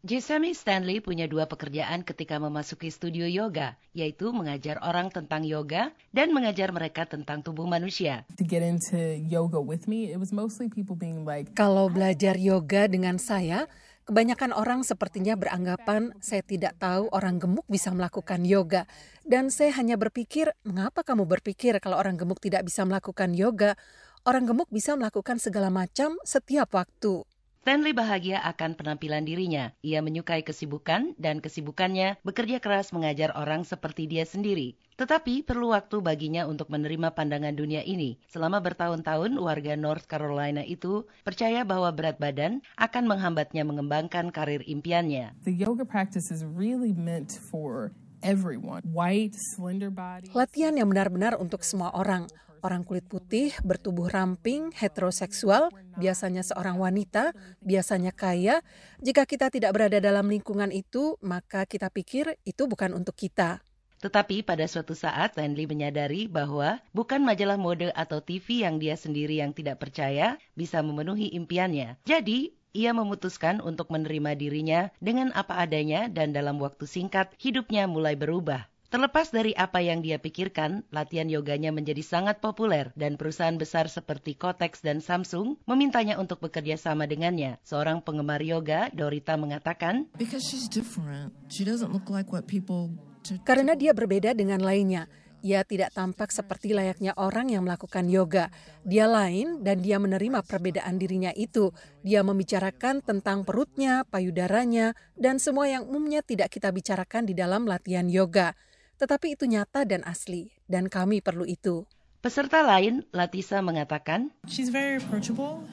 Jessamine Stanley punya dua pekerjaan ketika memasuki studio yoga, yaitu mengajar orang tentang yoga dan mengajar mereka tentang tubuh manusia. to get into yoga with me, it was mostly people being like, Kalau belajar yoga dengan saya, kebanyakan orang sepertinya beranggapan saya tidak tahu orang gemuk bisa melakukan yoga. Dan saya hanya berpikir, mengapa kamu berpikir kalau orang gemuk tidak bisa melakukan yoga? Orang gemuk bisa melakukan segala macam setiap waktu. Stanley bahagia akan penampilan dirinya. Ia menyukai kesibukan dan kesibukannya bekerja keras mengajar orang seperti dia sendiri. Tetapi perlu waktu baginya untuk menerima pandangan dunia ini. Selama bertahun-tahun, warga North Carolina itu percaya bahwa berat badan akan menghambatnya mengembangkan karir impiannya. the yoga practice is really meant for everyone. White, slender body. Latihan yang benar-benar untuk semua orang. Orang kulit putih, bertubuh ramping, heteroseksual, biasanya seorang wanita, biasanya kaya. Jika kita tidak berada dalam lingkungan itu, maka kita pikir itu bukan untuk kita. Tetapi pada suatu saat Stanley menyadari bahwa bukan majalah mode atau TV yang dia sendiri yang tidak percaya bisa memenuhi impiannya. Jadi, ia memutuskan untuk menerima dirinya dengan apa adanya dan dalam waktu singkat hidupnya mulai berubah. Terlepas dari apa yang dia pikirkan, latihan yoganya menjadi sangat populer dan perusahaan besar seperti Kotex dan Samsung memintanya untuk bekerja sama dengannya. Seorang penggemar yoga, Dorita mengatakan, Because she's different. She doesn't look like what people. t- Karena dia berbeda dengan lainnya. Ia tidak tampak seperti layaknya orang yang melakukan yoga. Dia lain dan dia menerima perbedaan dirinya itu. Dia membicarakan tentang perutnya, payudaranya, dan semua yang umumnya tidak kita bicarakan di dalam latihan yoga. Tetapi itu nyata dan asli, dan kami perlu itu. Peserta lain, Latisa mengatakan, She's very approachable.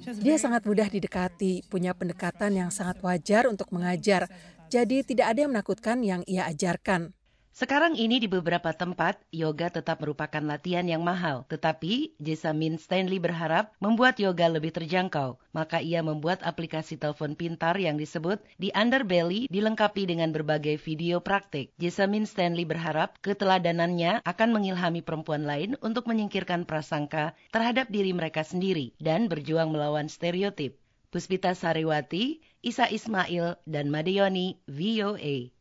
Dia sangat mudah didekati, punya pendekatan yang sangat wajar untuk mengajar. Jadi tidak ada yang menakutkan yang ia ajarkan. Sekarang ini di beberapa tempat, yoga tetap merupakan latihan yang mahal. Tetapi, Jessamine Stanley berharap membuat yoga lebih terjangkau. Maka ia membuat aplikasi telepon pintar yang disebut The Underbelly dilengkapi dengan berbagai video praktik. Jessamine Stanley berharap keteladanannya akan mengilhami perempuan lain untuk menyingkirkan prasangka terhadap diri mereka sendiri dan berjuang melawan stereotip. Puspita Sariwati, Isa Ismail, dan Madeyoni, VOA.